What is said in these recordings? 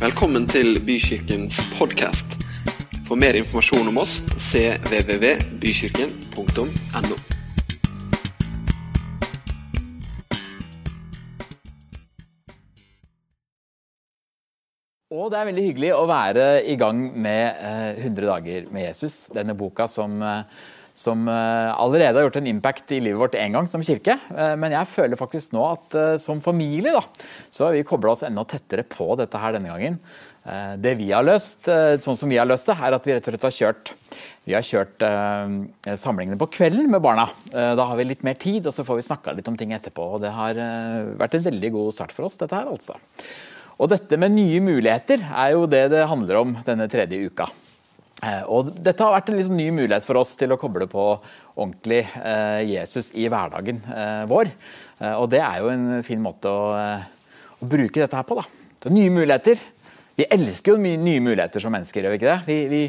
Velkommen til Bykirkens podkast. For mer informasjon om oss cvvvbykirken.no. Og det er veldig hyggelig å være i gang med eh, 100 dager med Jesus. Denne boka som, eh, som eh, allerede har gjort en impact i livet vårt én gang som kirke. Eh, men jeg føler faktisk nå at eh, som familie da, så har vi kobla oss enda tettere på dette her denne gangen. Det vi har løst, sånn som vi har løst det, er at vi rett og slett har kjørt vi har kjørt samlingene på kvelden med barna. Da har vi litt mer tid, og så får vi snakka litt om ting etterpå. og Det har vært en veldig god start for oss, dette her altså. Og dette med nye muligheter er jo det det handler om denne tredje uka. Eh, Og dette har vært en liksom ny mulighet for oss til å koble på ordentlig eh, Jesus i hverdagen eh, vår. Og det er jo en fin måte å, å bruke dette her på. da. Det er nye muligheter. Vi elsker jo nye muligheter som mennesker, gjør vi ikke det? Vi, vi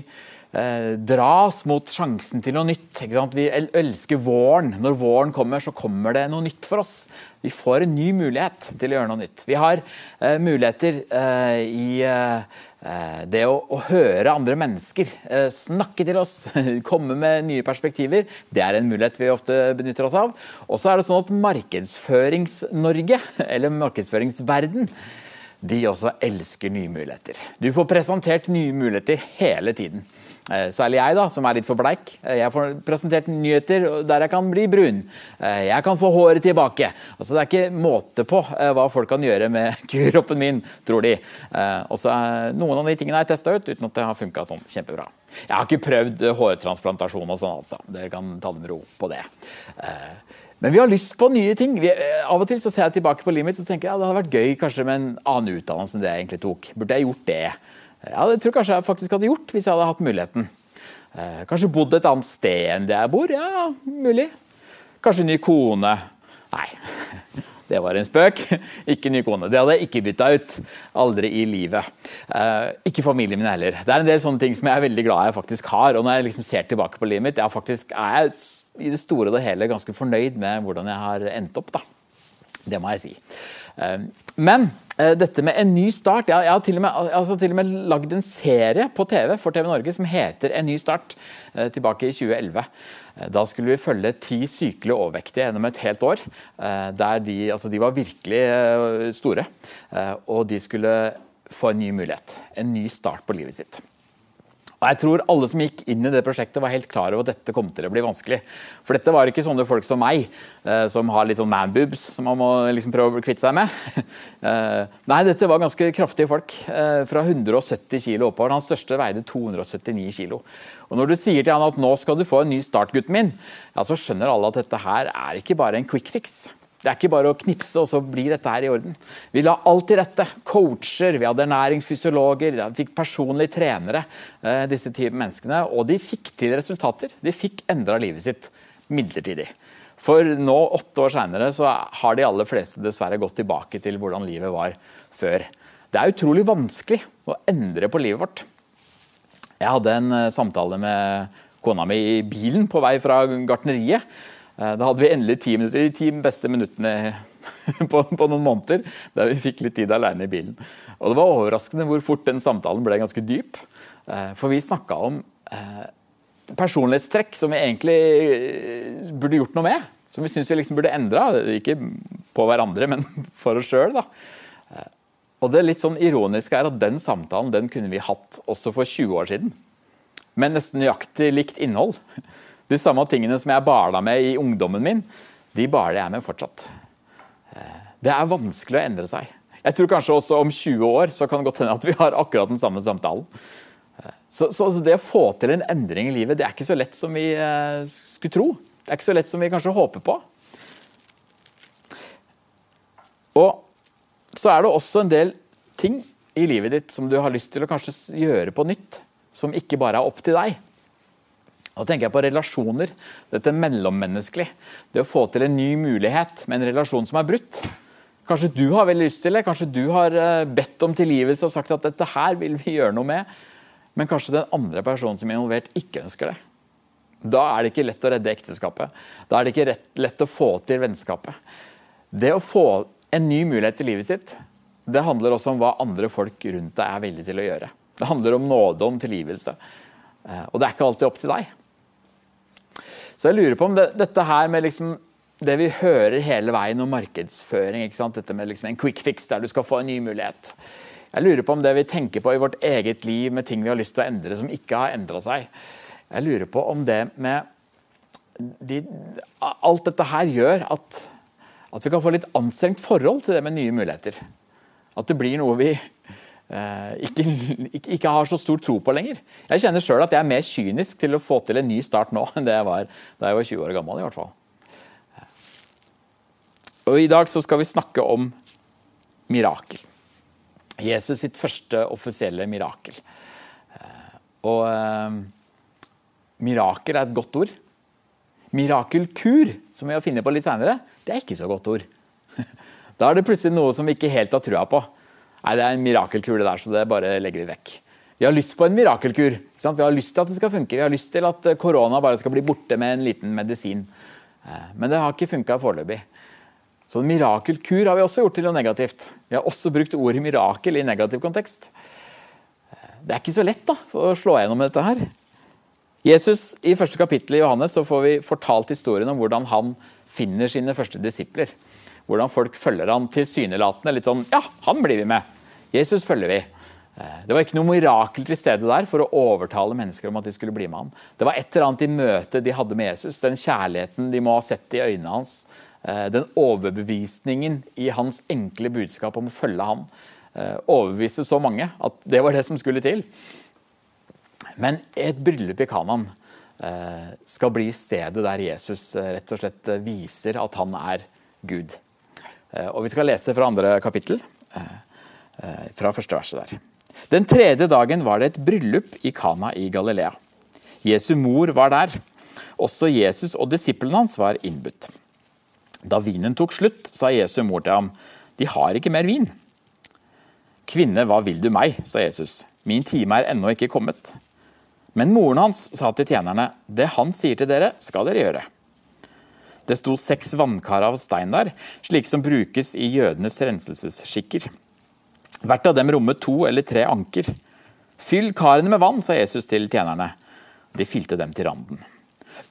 eh, dras mot sjansen til noe nytt. Vi elsker våren. Når våren kommer, så kommer det noe nytt for oss. Vi får en ny mulighet til å gjøre noe nytt. Vi har eh, muligheter eh, i eh, eh, det å, å, høre andre mennesker eh, snakke til oss, komme med nye perspektiver. Det er en mulighet vi ofte benytter oss av. Og så er det sånn at Markedsførings-Norge, eller markedsføringsverden, de også elsker nye muligheter. Du får presentert nye muligheter hele tiden. Eh, Særlig jeg, da, som er litt for bleik. Eh, Jeg får presentert nyheter der jeg kan bli brun. Eh, Jeg kan få håret tilbake. Altså, det er ikke måte på hva folk kan gjøre med kroppen min, tror de. Og så Noen av de tingene jeg testa ut uten at det har funka sånn kjempebra. Jeg har ikke prøvd hårtransplantasjon og sånn, altså. Dere kan ta det med ro på det. Men vi har lyst på nye ting. Vi, av og til så ser jeg tilbake på livet mitt og tenker jeg, ja, det hadde vært gøy kanskje med en annen utdannelse enn det jeg egentlig tok. Burde jeg gjort det? Ja, det tror jeg kanskje jeg faktisk hadde gjort hvis jeg hadde hatt muligheten. Eh, kanskje bodd et annet sted enn det jeg bor? Ja, mulig. Kanskje ny kone? Nei, det var en spøk. Ikke ny kone. Det hadde jeg ikke bytta ut. Aldri i livet. Eh, ikke familien min heller. Det er en del sånne ting som jeg er veldig glad jeg faktisk har. Og når jeg liksom ser tilbake på livet mitt, jeg faktisk, er jeg i det store og det hele ganske fornøyd med hvordan jeg har endt opp. da. Det må jeg si. Eh, Men eh, dette med en ny start Jeg, har til og med, altså med lagd en serie på TV for TV Norge som heter En ny start, eh, tilbake i 2011. Eh, Da skulle vi følge ti sykelig overvektige gjennom et helt år. Der de, altså de var virkelig store. Og de skulle få en ny mulighet. En ny start på livet sitt. Og jeg tror alle som gikk inn i det prosjektet var helt klar over at dette kom til å bli vanskelig. For dette var ikke sånne folk som meg, eh, som har litt sånn manboobs som man må liksom prøve å kvitte seg med. Eh, nei, dette var ganske kraftige folk. eh, Fra 170 kilo oppover. Hans største veide 279 kilo. Og når du sier til han at nå skal du få en ny start, gutten min, ja, så skjønner alle at dette her er ikke bare en quick fix. Det er ikke bare å knipse, og så blir dette her i orden. Vi la alt til rette. Coacher, vi hadde ernæringsfysiologer, vi fikk personlige trenere, eh, disse type menneskene. Og de fikk til resultater. De fikk endra livet sitt midlertidig. For nå, åtte år seinere, så har de aller fleste dessverre gått tilbake til hvordan livet var før. Det er utrolig vanskelig å endre på livet vårt. Jeg hadde en eh, samtale med kona mi i bilen på vei fra gartneriet. Eh, Da hadde vi endelig ti minutter, de ti beste minuttene på, på noen måneder, der vi fikk litt tid alene i bilen. Og Det var overraskende hvor fort den samtalen ble ganske dyp. Eh, For vi snakka om eh, personlighetstrekk som vi egentlig burde gjort noe med. Som vi syns vi liksom burde endra. Ikke på hverandre, men for oss sjøl. Og det litt sånn ironiske er at den samtalen den kunne vi hatt også for 20 år siden. Med nesten nøyaktig likt innhold. De samme tingene som jeg bala med i ungdommen min, de baler jeg med fortsatt. Det er vanskelig å endre seg. Jeg tror kanskje også om 20 år så kan det godt hende at vi har akkurat den samme samtalen. Så, så det å få til en endring i livet, det er ikke så lett som vi eh, skulle tro. Det er ikke så lett som vi kanskje håper på. Og så er det også en del ting i livet ditt som du har lyst til å kanskje gjøre på nytt, som ikke bare er opp til deg. Da tenker jeg på relasjoner. Dette mellommenneskelig. Det å få til en ny mulighet med en relasjon som er brutt. Kanskje du har veldig lyst til det, kanskje du har eh, bedt om tilgivelse og sagt at dette her vil vi gjøre noe med, men kanskje den andre personen som er involvert, ikke ønsker det. Da er det ikke lett å redde ekteskapet. Da er det ikke rett, lett å få til vennskapet. Det å få en ny mulighet til livet sitt, det handler også om hva andre folk rundt deg er villige til å gjøre. Det handler om nåde, om tilgivelse. Eh, og det er ikke alltid opp til deg. Så jeg lurer på om det, dette her med liksom det vi hører hele veien om markedsføring, dette med liksom en quick fix der du skal få en ny mulighet. Jeg lurer på om det vi tenker på i vårt eget liv med ting vi har lyst til å endre som ikke har endra seg. Jeg lurer på om det med de, Alt dette her gjør at, at vi kan få litt anstrengt forhold til det med nye muligheter. At det blir noe vi ikke, ikke, ikke, har så stor tro på lenger. Jeg kjenner sjøl at jeg er mer kynisk til å få til en ny start nå enn det jeg var da jeg var 20 år gammel. i hvert fall. Og I dag så skal vi snakke om mirakel. Jesus sitt første offisielle mirakel. Eh, og eh, mirakel er et godt ord. Mirakelkur, som vi har funnet på litt seinere, det er ikke så godt ord. Da er det plutselig noe som vi ikke helt har trua på. Nei, det er en mirakelkur, det der, så det bare legger vi vekk. Vi har lyst på en mirakelkur. Vi har lyst til at det skal funke. Vi har lyst til at eh, korona bare skal bli borte med en liten medisin. Eh, men det har ikke funka foreløpig. Så mirakelkur har vi også gjort til noe negativt. Vi har også brukt ordet mirakel i negativ kontekst. Eh, det er ikke så lett da, å slå gjennom dette her. Jesus, I første kapittel i Johannes så får vi fortalt historien om hvordan han finner sine første disipler hvordan folk følger han tilsynelatende. Litt sånn Ja, han blir vi med. Jesus følger vi. Eh, det var ikke noe mirakel til stede der for å overtale mennesker om at de skulle bli med han. Det var et eller annet i møtet de hadde med Jesus, den kjærligheten de må ha sett i øynene hans, eh, den overbevisningen i hans enkle budskap om å følge ham, eh, overbeviste så mange at det var det som skulle til. Men et bryllup i Kanan skal bli stedet der Jesus rett og slett viser at han er Gud. Eh, og Vi skal lese fra andre kapittel, eh, eh, fra første verset der. Den tredje dagen var det et bryllup i Kana i Galilea. Jesu mor var der. Også Jesus og disiplene hans var innbudt. Da vinen tok slutt, sa Jesu mor til ham, de har ikke mer vin. Kvinne, hva vil du meg, sa Jesus, min time er ennå ikke kommet. Men moren hans sa til tjenerne, det han sier til dere, skal dere gjøre. Det sto seks vannkar av stein der, slik som brukes i jødenes renselsesskikker. Hvert av dem rommet to eller tre anker. Fyll karene med vann, sa Jesus til tjenerne. De fylte dem til randen.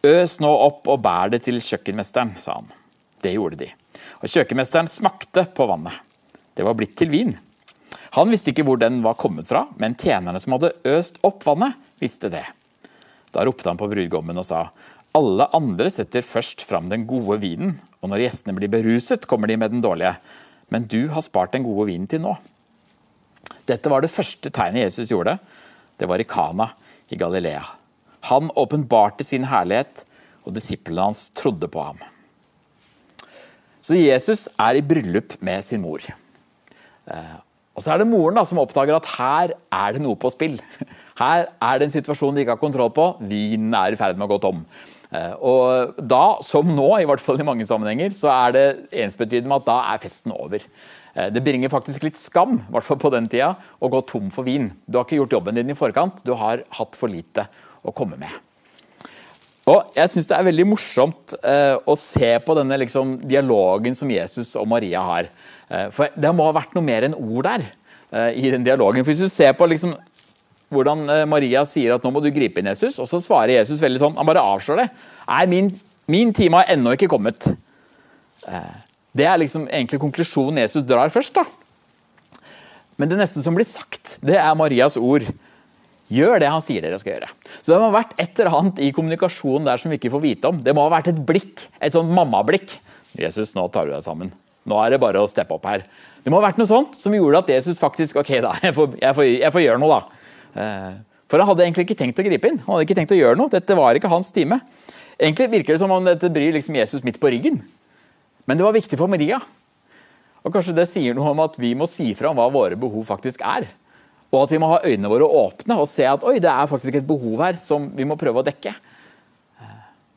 Øs nå opp og bær det til kjøkkenmesteren, sa han. Det gjorde de. Og kjøkkenmesteren smakte på vannet. Det var blitt til vin. Han visste ikke hvor den var kommet fra, men tjenerne som hadde øst opp vannet, visste det. Da ropte han på brudgommen og sa, alle andre setter først fram den gode vinen, og når gjestene blir beruset, kommer de med den dårlige. Men du har spart den gode vinen til nå. Dette var det første tegnet Jesus gjorde. Det var i Kana i Galilea. Han åpenbarte sin herlighet, og disiplene hans trodde på ham. Så Jesus er i bryllup med sin mor. Eh, og så er det moren da, som oppdager at her er det noe på spill. Her er det en situasjon de ikke har kontroll på. Vinen er i ferd med å gå tom. Eh, og da, som nå, i hvert fall i mange sammenhenger, så er det ensbetydende med at da er festen over. Eh, det bringer faktisk litt skam, i hvert fall på den tida, å gå tom for vin. Du har ikke gjort jobben din i forkant, du har hatt for lite å komme med. Og Jeg syns det er veldig morsomt eh, å se på denne liksom, dialogen som Jesus og Maria har. For det må ha vært noe mer enn ord der i den dialogen. For Hvis du ser på liksom, hvordan eh, Maria sier at nå må du gripe inn Jesus, og så svarer Jesus veldig sånn, han bare avslår det. Nei, min, min time har ennå ikke kommet. Eh, det er liksom egentlig konklusjonen Jesus drar først. da. Men det neste som blir sagt, det er Marias ord. Gjør det han sier dere skal gjøre. Så Det må ha vært et eller annet i kommunikasjonen der som vi ikke får vite om. Det må ha vært et blikk, et sånn mammablikk. Jesus, nå tar du deg sammen. Nå er det bare å steppe opp her. Det må ha vært noe sånt som gjorde at Jesus faktisk Ok, da, jeg får, jeg får, jeg får gjøre noe, da. Eh, for han hadde egentlig ikke tenkt å gripe inn. Han hadde ikke tenkt å gjøre noe. Dette var ikke hans time. Egentlig virker det som om dette bryr liksom Jesus midt på ryggen. Men det var viktig for Maria. Og Kanskje det sier noe om at vi må si fra om hva våre behov faktisk er. Og at vi må ha øynene våre åpne og se at oi, det er faktisk et behov her som vi må prøve å dekke.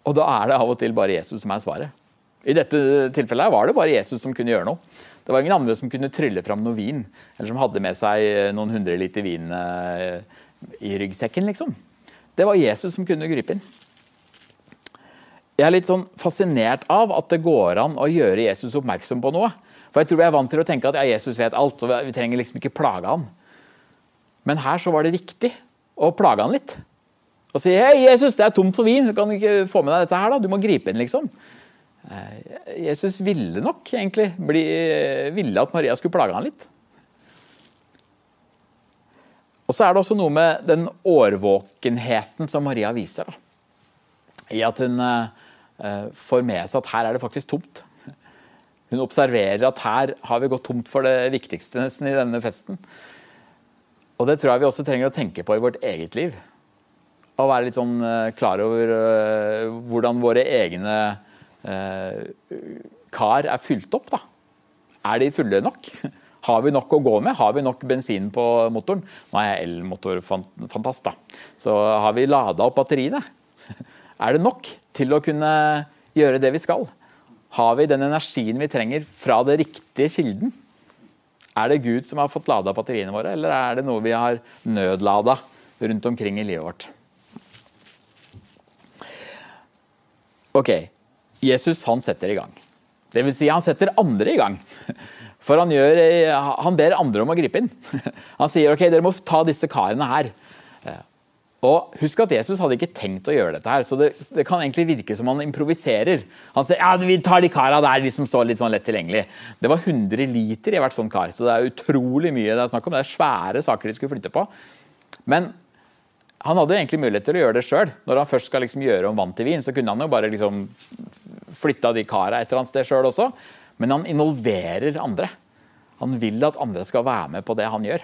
Og da er det av og til bare Jesus som er svaret. I dette tilfellet var det bare Jesus som kunne gjøre noe. Det var ingen andre som kunne trylle fram noe vin, eller som hadde med seg noen hundre liter vin eh, i ryggsekken, liksom. Det var Jesus som kunne gripe inn. Jeg er litt sånn fascinert av at det går an å gjøre Jesus oppmerksom på noe. For jeg tror vi er vant til å tenke at ja, Jesus vet alt, og vi trenger liksom ikke plage han. Men her så var det viktig å plage han litt. Og si hei, Jesus, det er tomt for vin, så kan du ikke få med deg dette her, da. Du må gripe inn, liksom. Eh, Jesus ville nok egentlig bli, ville at Maria skulle plage han litt. Og så er det også noe med den årvåkenheten som Maria viser. Da. I at hun uh, får med seg at her er det faktisk tomt. Hun observerer at her har vi gått tomt for det viktigste nesten i denne festen. Og det tror jeg vi også trenger å tenke på i vårt eget liv. Å være litt sånn klar over hvordan våre egne kar er fylt opp. da. Er de fulle nok? Har vi nok å gå med? Har vi nok bensin på motoren? Nå er jeg elmotorfantast, da. Så har vi lada opp batteriene? Er det nok til å kunne gjøre det vi skal? Har vi den energien vi trenger fra det riktige kilden? Er det Gud som har fått lada batteriene våre, eller er det noe vi har nødlada rundt omkring i livet vårt? Ok, Jesus han setter i gang. Det vil si, han setter andre i gang. For han, gjør, han, ber andre om å gripe inn. Han sier ok, dere må ta disse karene her. Og Husk at Jesus hadde ikke tenkt å gjøre dette, her, så det, det kan egentlig virke som han improviserer. Han sier ja, vi tar de karene der de som står litt sånn lett tilgjengelig. Det var 100 liter i hvert sånn kar, så det er utrolig mye det er snakk om. Det er svære saker de skulle flytte på. Men han hadde egentlig mulighet til å gjøre det sjøl. Når han først skal liksom gjøre om vann til vin, så kunne han jo bare liksom flytta de kara et eller annet sted sjøl også. Men han involverer andre. Han vil at andre skal være med på det han gjør.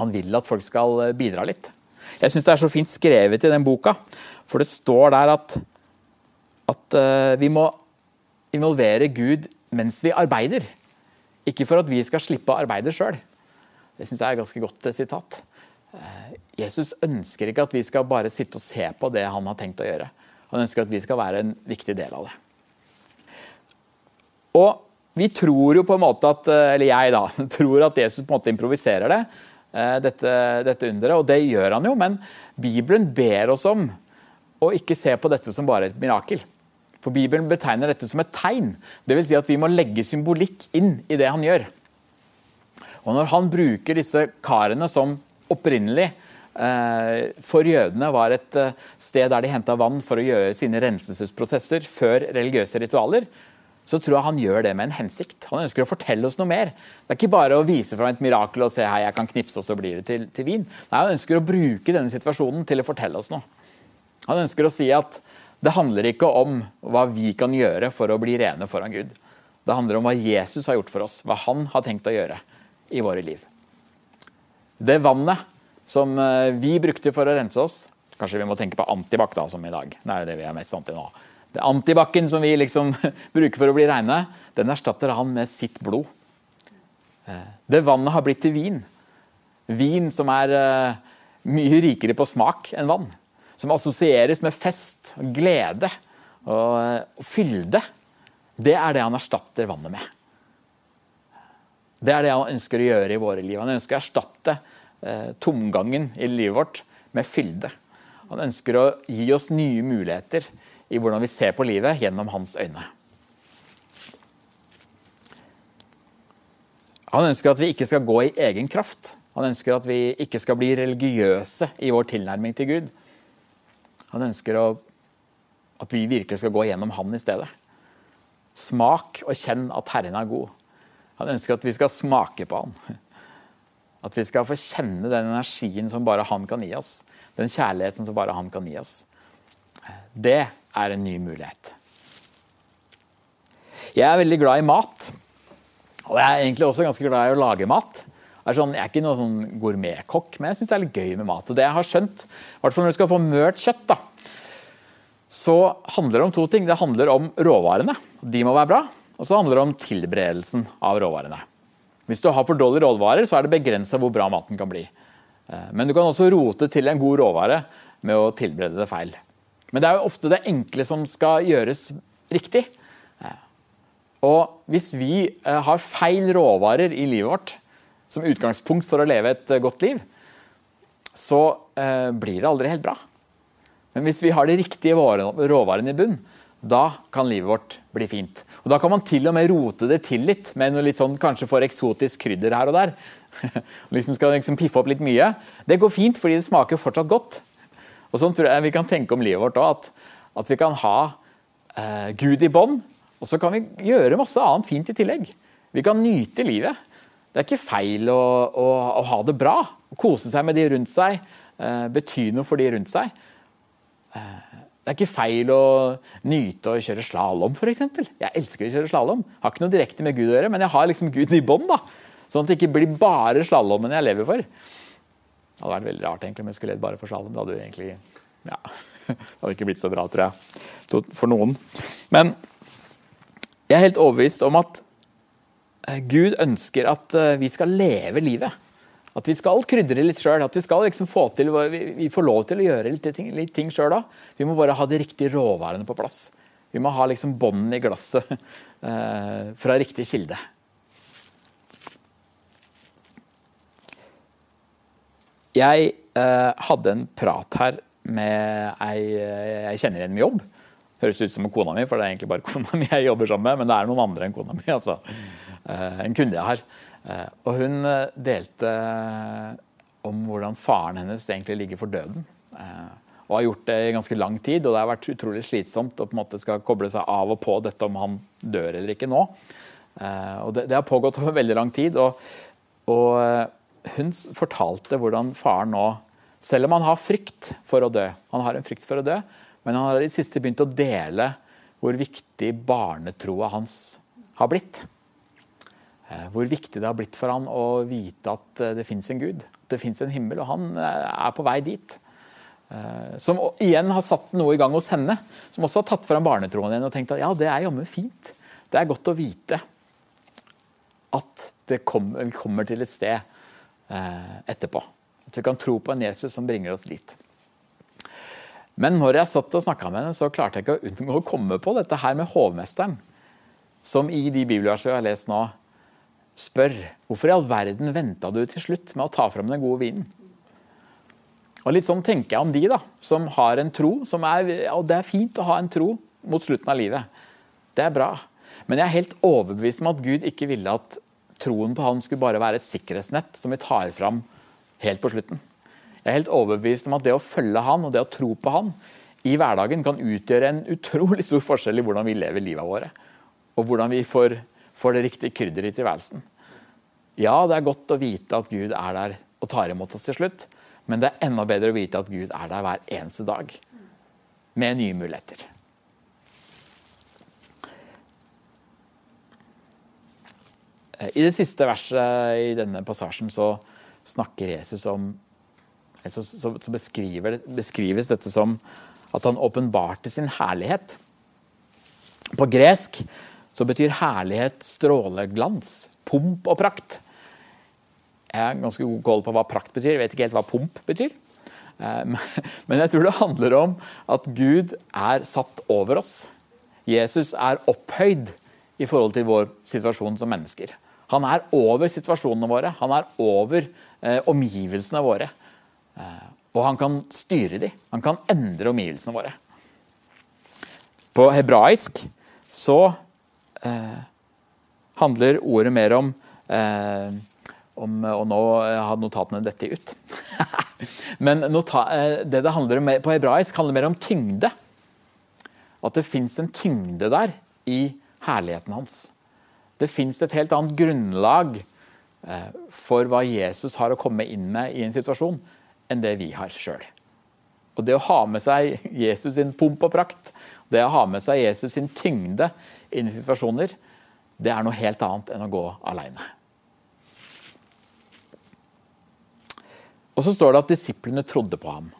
Han vil at folk skal eh, bidra litt. Jeg syns det er så fint skrevet i den boka, for det står der at, at uh, vi må involvere Gud mens vi arbeider. Ikke for at vi skal slippe å arbeide sjøl. Det syns jeg er et ganske godt uh, sitat. Jesus ønsker ikke at vi skal bare sitte og se på det han har tenkt å gjøre. Han ønsker at vi skal være en viktig del av det. Og vi tror jo på en måte at, eh, eller jeg da, tror at Jesus på en måte improviserer det, eh, dette, dette underet, og det gjør han jo. Men Bibelen ber oss om å ikke se på dette som bare et mirakel. For Bibelen betegner dette som et tegn. Dvs. Si at vi må legge symbolikk inn i det han gjør. Og når han bruker disse karene som opprinnelig for jødene var et sted der de henta vann for å gjøre sine renselsesprosesser før religiøse ritualer, så tror jeg han gjør det med en hensikt. Han ønsker å fortelle oss noe mer. Det er ikke bare å vise fram et mirakel og se hei, jeg kan knipse, og så blir det til, til, vin. Nei, Han ønsker å bruke denne situasjonen til å fortelle oss noe. Han ønsker å si at det handler ikke om hva vi kan gjøre for å bli rene foran Gud. Det handler om hva Jesus har gjort for oss, hva han har tenkt å gjøre i våre liv. Det vannet som eh, vi brukte for å rense oss Kanskje vi må tenke på antibac da, som i dag. Det er jo det vi er mest vant til nå det Antibac-en som vi liksom bruker for å bli reine, den erstatter han med sitt blod. Eh, det vannet har blitt til vin. Vin som er eh, mye rikere på smak enn vann. Som assosieres med fest, glede og, fylde. Det er det han erstatter vannet med. Det er det han ønsker å gjøre i våre liv. Han ønsker å erstatte tomgangen i livet vårt med fylde. Han ønsker å gi oss nye muligheter i hvordan vi ser på livet gjennom hans øyne. Han ønsker at vi ikke skal gå i egen kraft. Han ønsker at vi ikke skal bli religiøse i vår tilnærming til Gud. Han ønsker å, at vi virkelig skal gå gjennom Han i stedet. Smak og kjenn at Herren er god. Han ønsker at vi skal smake på Han. At vi skal få kjenne den energien som bare Han kan gi oss. Den kjærligheten som bare Han kan gi oss. Det er en ny mulighet. Jeg er veldig glad i mat. Og jeg er egentlig også ganske glad i å lage mat. Jeg er, sånn, jeg er ikke noen sånn gourmetkokk, men jeg syns det er litt gøy med mat. Og det jeg har skjønt, i hvert fall når du skal få mørt kjøtt, da, så handler det om to ting. Det handler om råvarene. De må være bra. Og så handler det om tilberedelsen av råvarene. Hvis du har for dårlige råvarer, så er det begrensa hvor bra maten kan bli. Eh, men du kan også rote til en god råvare med å tilberede det feil. Men det er jo ofte det enkle som skal gjøres riktig. Og hvis vi eh, har feil råvarer i livet vårt som utgangspunkt for å leve et eh, godt liv, så eh, blir det aldri helt bra. Men hvis vi har de riktige råvarene i bunn, da kan livet vårt bli fint. Og Da kan man til og med rote det til litt, med noe litt sånn kanskje for eksotisk krydder her og der. liksom skal liksom piffe opp litt mye. Det går fint, fordi det smaker fortsatt godt. Og Sånn tror jeg vi kan tenke om livet vårt òg. At, at, vi kan ha eh, Gud i bånd, og så kan vi gjøre masse annet fint i tillegg. Vi kan nyte livet. Det er ikke feil å, å, å ha det bra. Å kose seg med de rundt seg. Eh, bety noe for de rundt seg. Eh, det er ikke feil å nyte å kjøre slalåm, f.eks. Jeg elsker å kjøre slalåm. Har ikke noe direkte med Gud å gjøre, men jeg har liksom Gud i bånd. Sånn at det ikke blir bare slalåmen jeg lever for. Det hadde vært veldig rart egentlig om jeg skulle levd bare for slalåm. Det hadde egentlig ja, det hadde ikke blitt så bra, tror jeg, for noen. Men jeg er helt overbevist om at eh, Gud ønsker at eh, vi skal leve livet. At vi skal krydre litt sjøl. At vi skal liksom få til, vi får lov til å gjøre litt ting, litt ting sjøl da. Vi må bare ha de riktige råvarene på plass. Vi må ha liksom båndene i glasset eh, fra riktig kilde. Jeg eh, hadde en prat her med ei jeg kjenner igjen med jobb. Høres ut som kona mi, for det er egentlig bare kona mi jeg jobber sammen med. Men det er noen andre enn kona mi. altså. Eh, en kunde jeg har. Eh, og hun eh, delte eh, om hvordan faren hennes egentlig ligger for døden. Og har gjort det i ganske lang tid, og det har vært utrolig slitsomt å på en måte skal koble seg av og på dette om han dør eller ikke nå. Og det, det har pågått over veldig lang tid. Og, og hun fortalte hvordan faren nå, selv om han har frykt for å dø, han har en frykt for å dø, men han har i det siste begynt å dele hvor viktig barnetroa hans har blitt. Eh, hvor viktig det har blitt for han å vite at eh, det fins en Gud. At det fins en himmel, og han eh, er på vei dit. Som igjen har satt noe i gang hos henne. Som også har tatt fram barnetroen igjen og tenkt at ja, det er jammen fint. Det er godt å vite at kommer, vi kommer til et sted etterpå. At vi kan tro på en Jesus som bringer oss dit. Men når jeg satt og snakka med henne, så klarte jeg ikke å unngå å komme på dette her med hovmesteren. Som i de bibelversene jeg har lest nå, spør hvorfor i all verden venta du til slutt med å ta fram den gode vinen? Og Litt sånn tenker jeg om de da, som har en tro. er, og Det er fint å ha en tro mot slutten av livet. Det er bra. Men jeg er helt overbevist om at Gud ikke ville at troen på han skulle bare være et sikkerhetsnett som vi tar fram helt på slutten. Jeg er helt overbevist om at det å følge han og det å tro på han i hverdagen kan utgjøre en utrolig stor forskjell i hvordan vi lever livet våre. Og hvordan vi får får det riktige krydderet i tilværelsen. Ja, det er godt å vite at Gud er der og tar imot oss til slutt, men det er enda bedre å vite at Gud er der hver eneste dag med nye muligheter. I det siste verset i denne passasjen så snakker Jesus om så beskriver, beskrives dette som at han åpenbarte sin herlighet. På gresk så betyr herlighet stråleglans, pomp og prakt. Jeg har ganske god koll på hva prakt betyr, jeg vet ikke helt hva pomp betyr. Eh, men jeg tror det handler om at Gud er satt over oss. Jesus er opphøyd i forhold til vår situasjon som mennesker. Han er over situasjonene våre, han er over eh, omgivelsene våre. Eh, og han kan styre dem, han kan endre omgivelsene våre. På hebraisk så eh, handler ordet mer om, eh, om Og nå har notatene dette ut. Men nota, eh, det det handler om på hebraisk, handler mer om tyngde. At det fins en tyngde der i herligheten hans. Det fins et helt annet grunnlag eh, for hva Jesus har å komme inn med i en situasjon, enn det vi har sjøl. Og det å ha med seg Jesus sin pomp og prakt, det å ha med seg Jesus sin tyngde inn i situasjoner, det er noe helt annet enn å gå aleine. Og så står det at disiplene trodde på ham.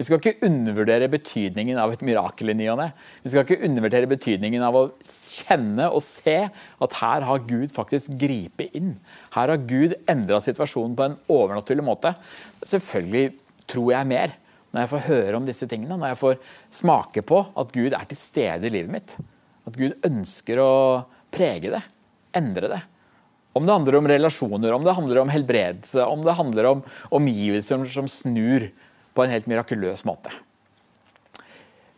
Vi skal ikke undervurdere betydningen av et mirakel i ny og ne. Vi skal ikke undervurdere betydningen av å kjenne og se at her har Gud faktisk gripet inn. Her har Gud endra situasjonen på en overnaturlig måte. Selvfølgelig tror jeg mer når jeg får høre om disse tingene, når jeg får smake på at Gud er til stede i livet mitt. At Gud ønsker å prege det, endre det. Om det handler om relasjoner, om det handler om helbredelse, om det handler om omgivelser som snur på en helt mirakuløs måte.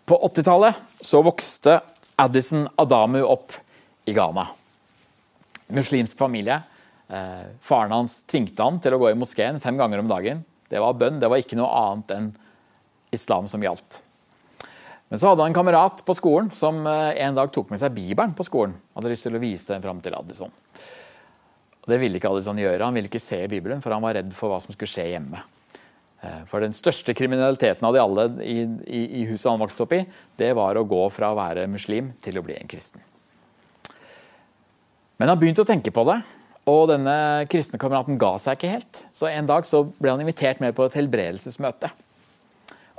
På 80-tallet så vokste Addison Adamu opp i Ghana. Muslimsk familie. Eh, faren hans tvingte han til å gå i moskeen fem ganger om dagen. Det var bønn, det var ikke noe annet enn islam som gjaldt. Men så hadde han en kamerat på skolen som eh, en dag tok med seg Bibelen på skolen. Hadde lyst til å vise den fram til Addison. Det ville ikke Addison gjøre. Han ville ikke se Bibelen, for han var redd for hva som skulle skje hjemme. Eh, for den største kriminaliteten av de alle i, i, i huset han vokste opp i, det var å gå fra å være muslim til å bli en kristen. Men han begynte å tenke på det, og denne kristne kameraten ga seg ikke helt. Så en dag så ble han invitert med på et helbredelsesmøte.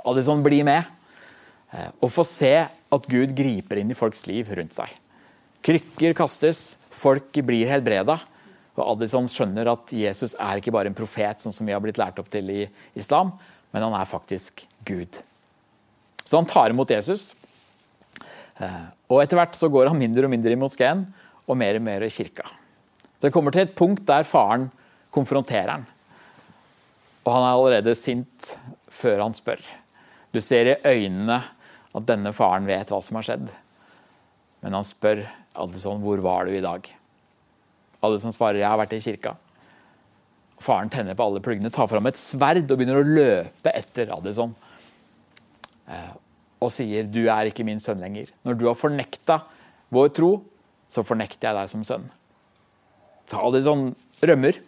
Addison blir med eh, og får se at Gud griper inn i folks liv rundt seg. Krykker kastes, folk blir helbreda. Og Addison skjønner at Jesus er ikke bare en profet, sånn som vi har blitt lært opp til i islam, men han er faktisk Gud. Så han tar imot Jesus. Eh, og etter hvert så går han mindre og mindre i moskeen og mer og mer i kirka. Så det kommer til et punkt der faren konfronterer han. Og han er allerede sint før han spør. Du ser i øynene at denne faren vet hva som har skjedd. Men han spør Addison hvor var du i dag. Addison svarer jeg har vært i kirka. Faren tenner på alle pluggene, tar fram et sverd og begynner å løpe etter Addison. Eh, og sier du er ikke min sønn lenger. Når du har fornekta vår tro, så fornekter jeg deg som sønn. Så Addison rømmer.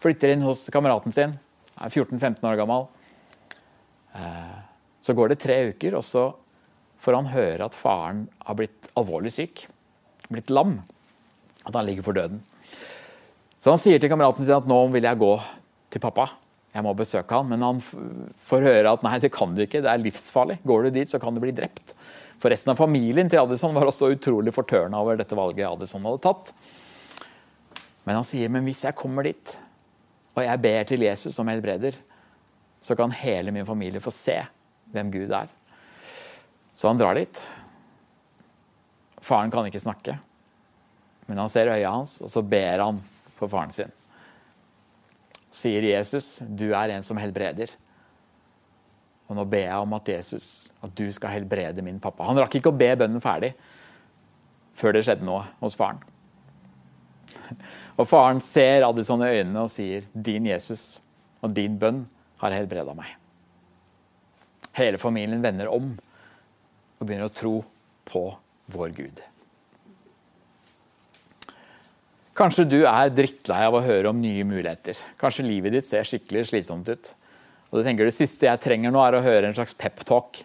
Flytter inn hos kameraten sin. Er 14-15 år gammel. Eh, så går det tre uker, og så får han høre at faren har blitt alvorlig syk. Blitt lam. At han ligger for døden. Så han sier til kameraten sin at nå vil jeg gå til pappa. Jeg må besøke han, Men han får høre at nei, det kan du ikke, det er livsfarlig. Går du dit, så kan du bli drept. For resten av familien til Addison var også utrolig fortørna over dette valget Addison hadde tatt. Men han sier men hvis jeg kommer dit, og jeg ber til Jesus som helbreder, så kan hele min familie få se hvem Gud er. Så han drar dit. Faren kan ikke snakke, men han ser øya hans, og så ber han for faren sin. Sier Jesus, 'Du er en som helbreder'. Og nå ber jeg om at Jesus, at du skal helbrede min pappa. Han rakk ikke å be bønnen ferdig før det skjedde noe hos faren. Og faren ser Addison i øynene og sier, 'Din Jesus og din bønn har helbreda meg'. Hele familien vender om og begynner å tro på vår Gud. Kanskje du er drittlei av å høre om nye muligheter. Kanskje livet ditt ser skikkelig slitsomt ut. Og du tenker Det siste jeg trenger nå, er å høre en slags peptalk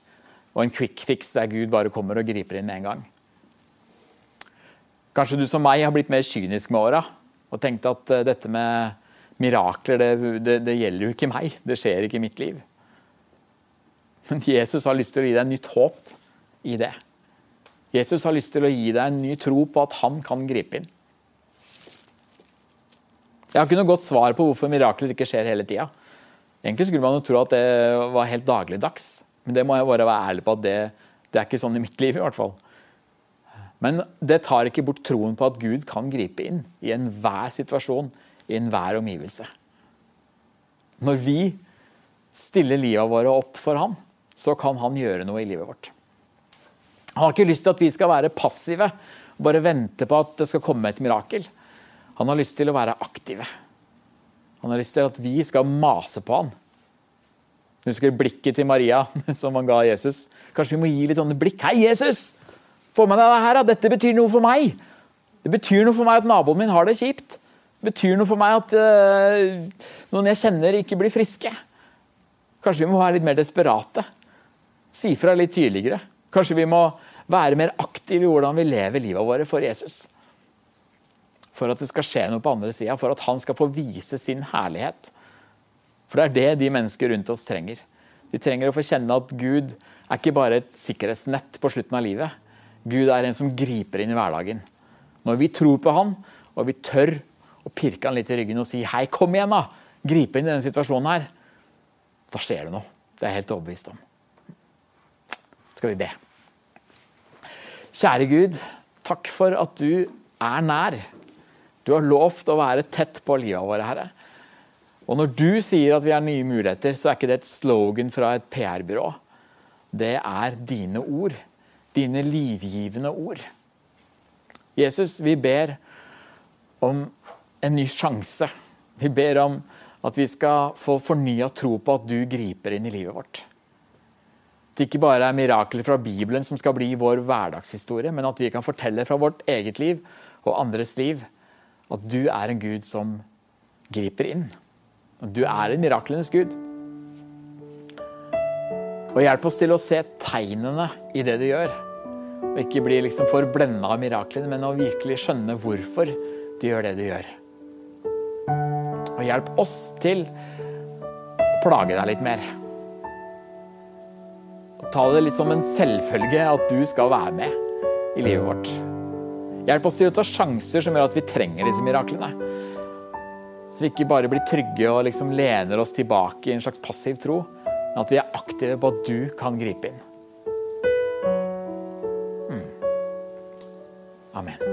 og en quick fix der Gud bare kommer og griper inn med en gang. Kanskje du som meg har blitt mer kynisk med åra og tenkt at eh, dette med mirakler, det, det, det gjelder jo ikke meg. Det skjer ikke i mitt liv. Men Jesus har lyst til å gi deg nytt håp i det. Jesus har lyst til å gi deg en ny tro på at han kan gripe inn. Jeg har ikke noe godt svar på hvorfor mirakler ikke skjer hele tida. Egentlig skulle man jo tro at det var helt dagligdags, men det må jeg bare være ærlig på at det, det er ikke sånn i mitt liv. i hvert fall. Men det tar ikke bort troen på at Gud kan gripe inn i enhver situasjon, i enhver omgivelse. Når vi stiller livet våre opp for Han, så kan Han gjøre noe i livet vårt. Han har ikke lyst til at vi skal være passive og bare vente på at det skal komme et mirakel. Han har lyst til å være aktive. Han har lyst til at vi skal mase på han. Husker blikket til Maria som han ga Jesus? Kanskje vi må gi litt sånne blikk. Hei, Jesus! Få med deg det her, da. Dette betyr noe for meg. Det betyr noe for meg at naboen min har det kjipt. Det betyr noe for meg at uh, noen jeg kjenner, ikke blir friske. Kanskje vi må være litt mer desperate. Si fra litt tydeligere. Kanskje vi må være mer aktive i hvordan vi lever livet vårt for Jesus. For at det skal skje noe på andre sida, for at han skal få vise sin herlighet. For det er det de mennesker rundt oss trenger. De trenger å få kjenne at Gud er ikke bare et sikkerhetsnett på slutten av livet. Gud er en som griper inn i hverdagen. Når vi tror på han, og vi tør å pirke han litt i ryggen og si 'hei, kom igjen', da, gripe inn i denne situasjonen her, da skjer det noe. Det er jeg helt overbevist om. Skal vi be. Kjære Gud, takk for at du er nær. Du har lovt å være tett på livet vårt, Herre. Og når du sier at vi har nye muligheter, så er ikke det et slogan fra et PR-byrå. det er dine ord. Dine livgivende ord. Jesus, vi ber om en ny sjanse. Vi ber om at vi skal få fornya tro på at du griper inn i livet vårt. Det ikke bare er mirakler fra Bibelen som skal bli vår hverdagshistorie, men at vi kan fortelle fra vårt eget liv og andres liv at du er en Gud som griper inn. At du er en miraklenes Gud. Og hjelp oss til å se tegnene i det du gjør. Og ikke bli liksom for blenda av miraklene, men å virkelig skjønne hvorfor du gjør det du gjør. Og hjelp oss til å plage deg litt mer ta det litt som en selvfølge at du skal være med i livet vårt. Hjelp oss til å ta sjanser som gjør at vi trenger disse miraklene. Så vi ikke bare blir trygge og liksom lener oss tilbake i en slags passiv tro, men at vi er aktive på at du kan gripe inn. Mm. Amen.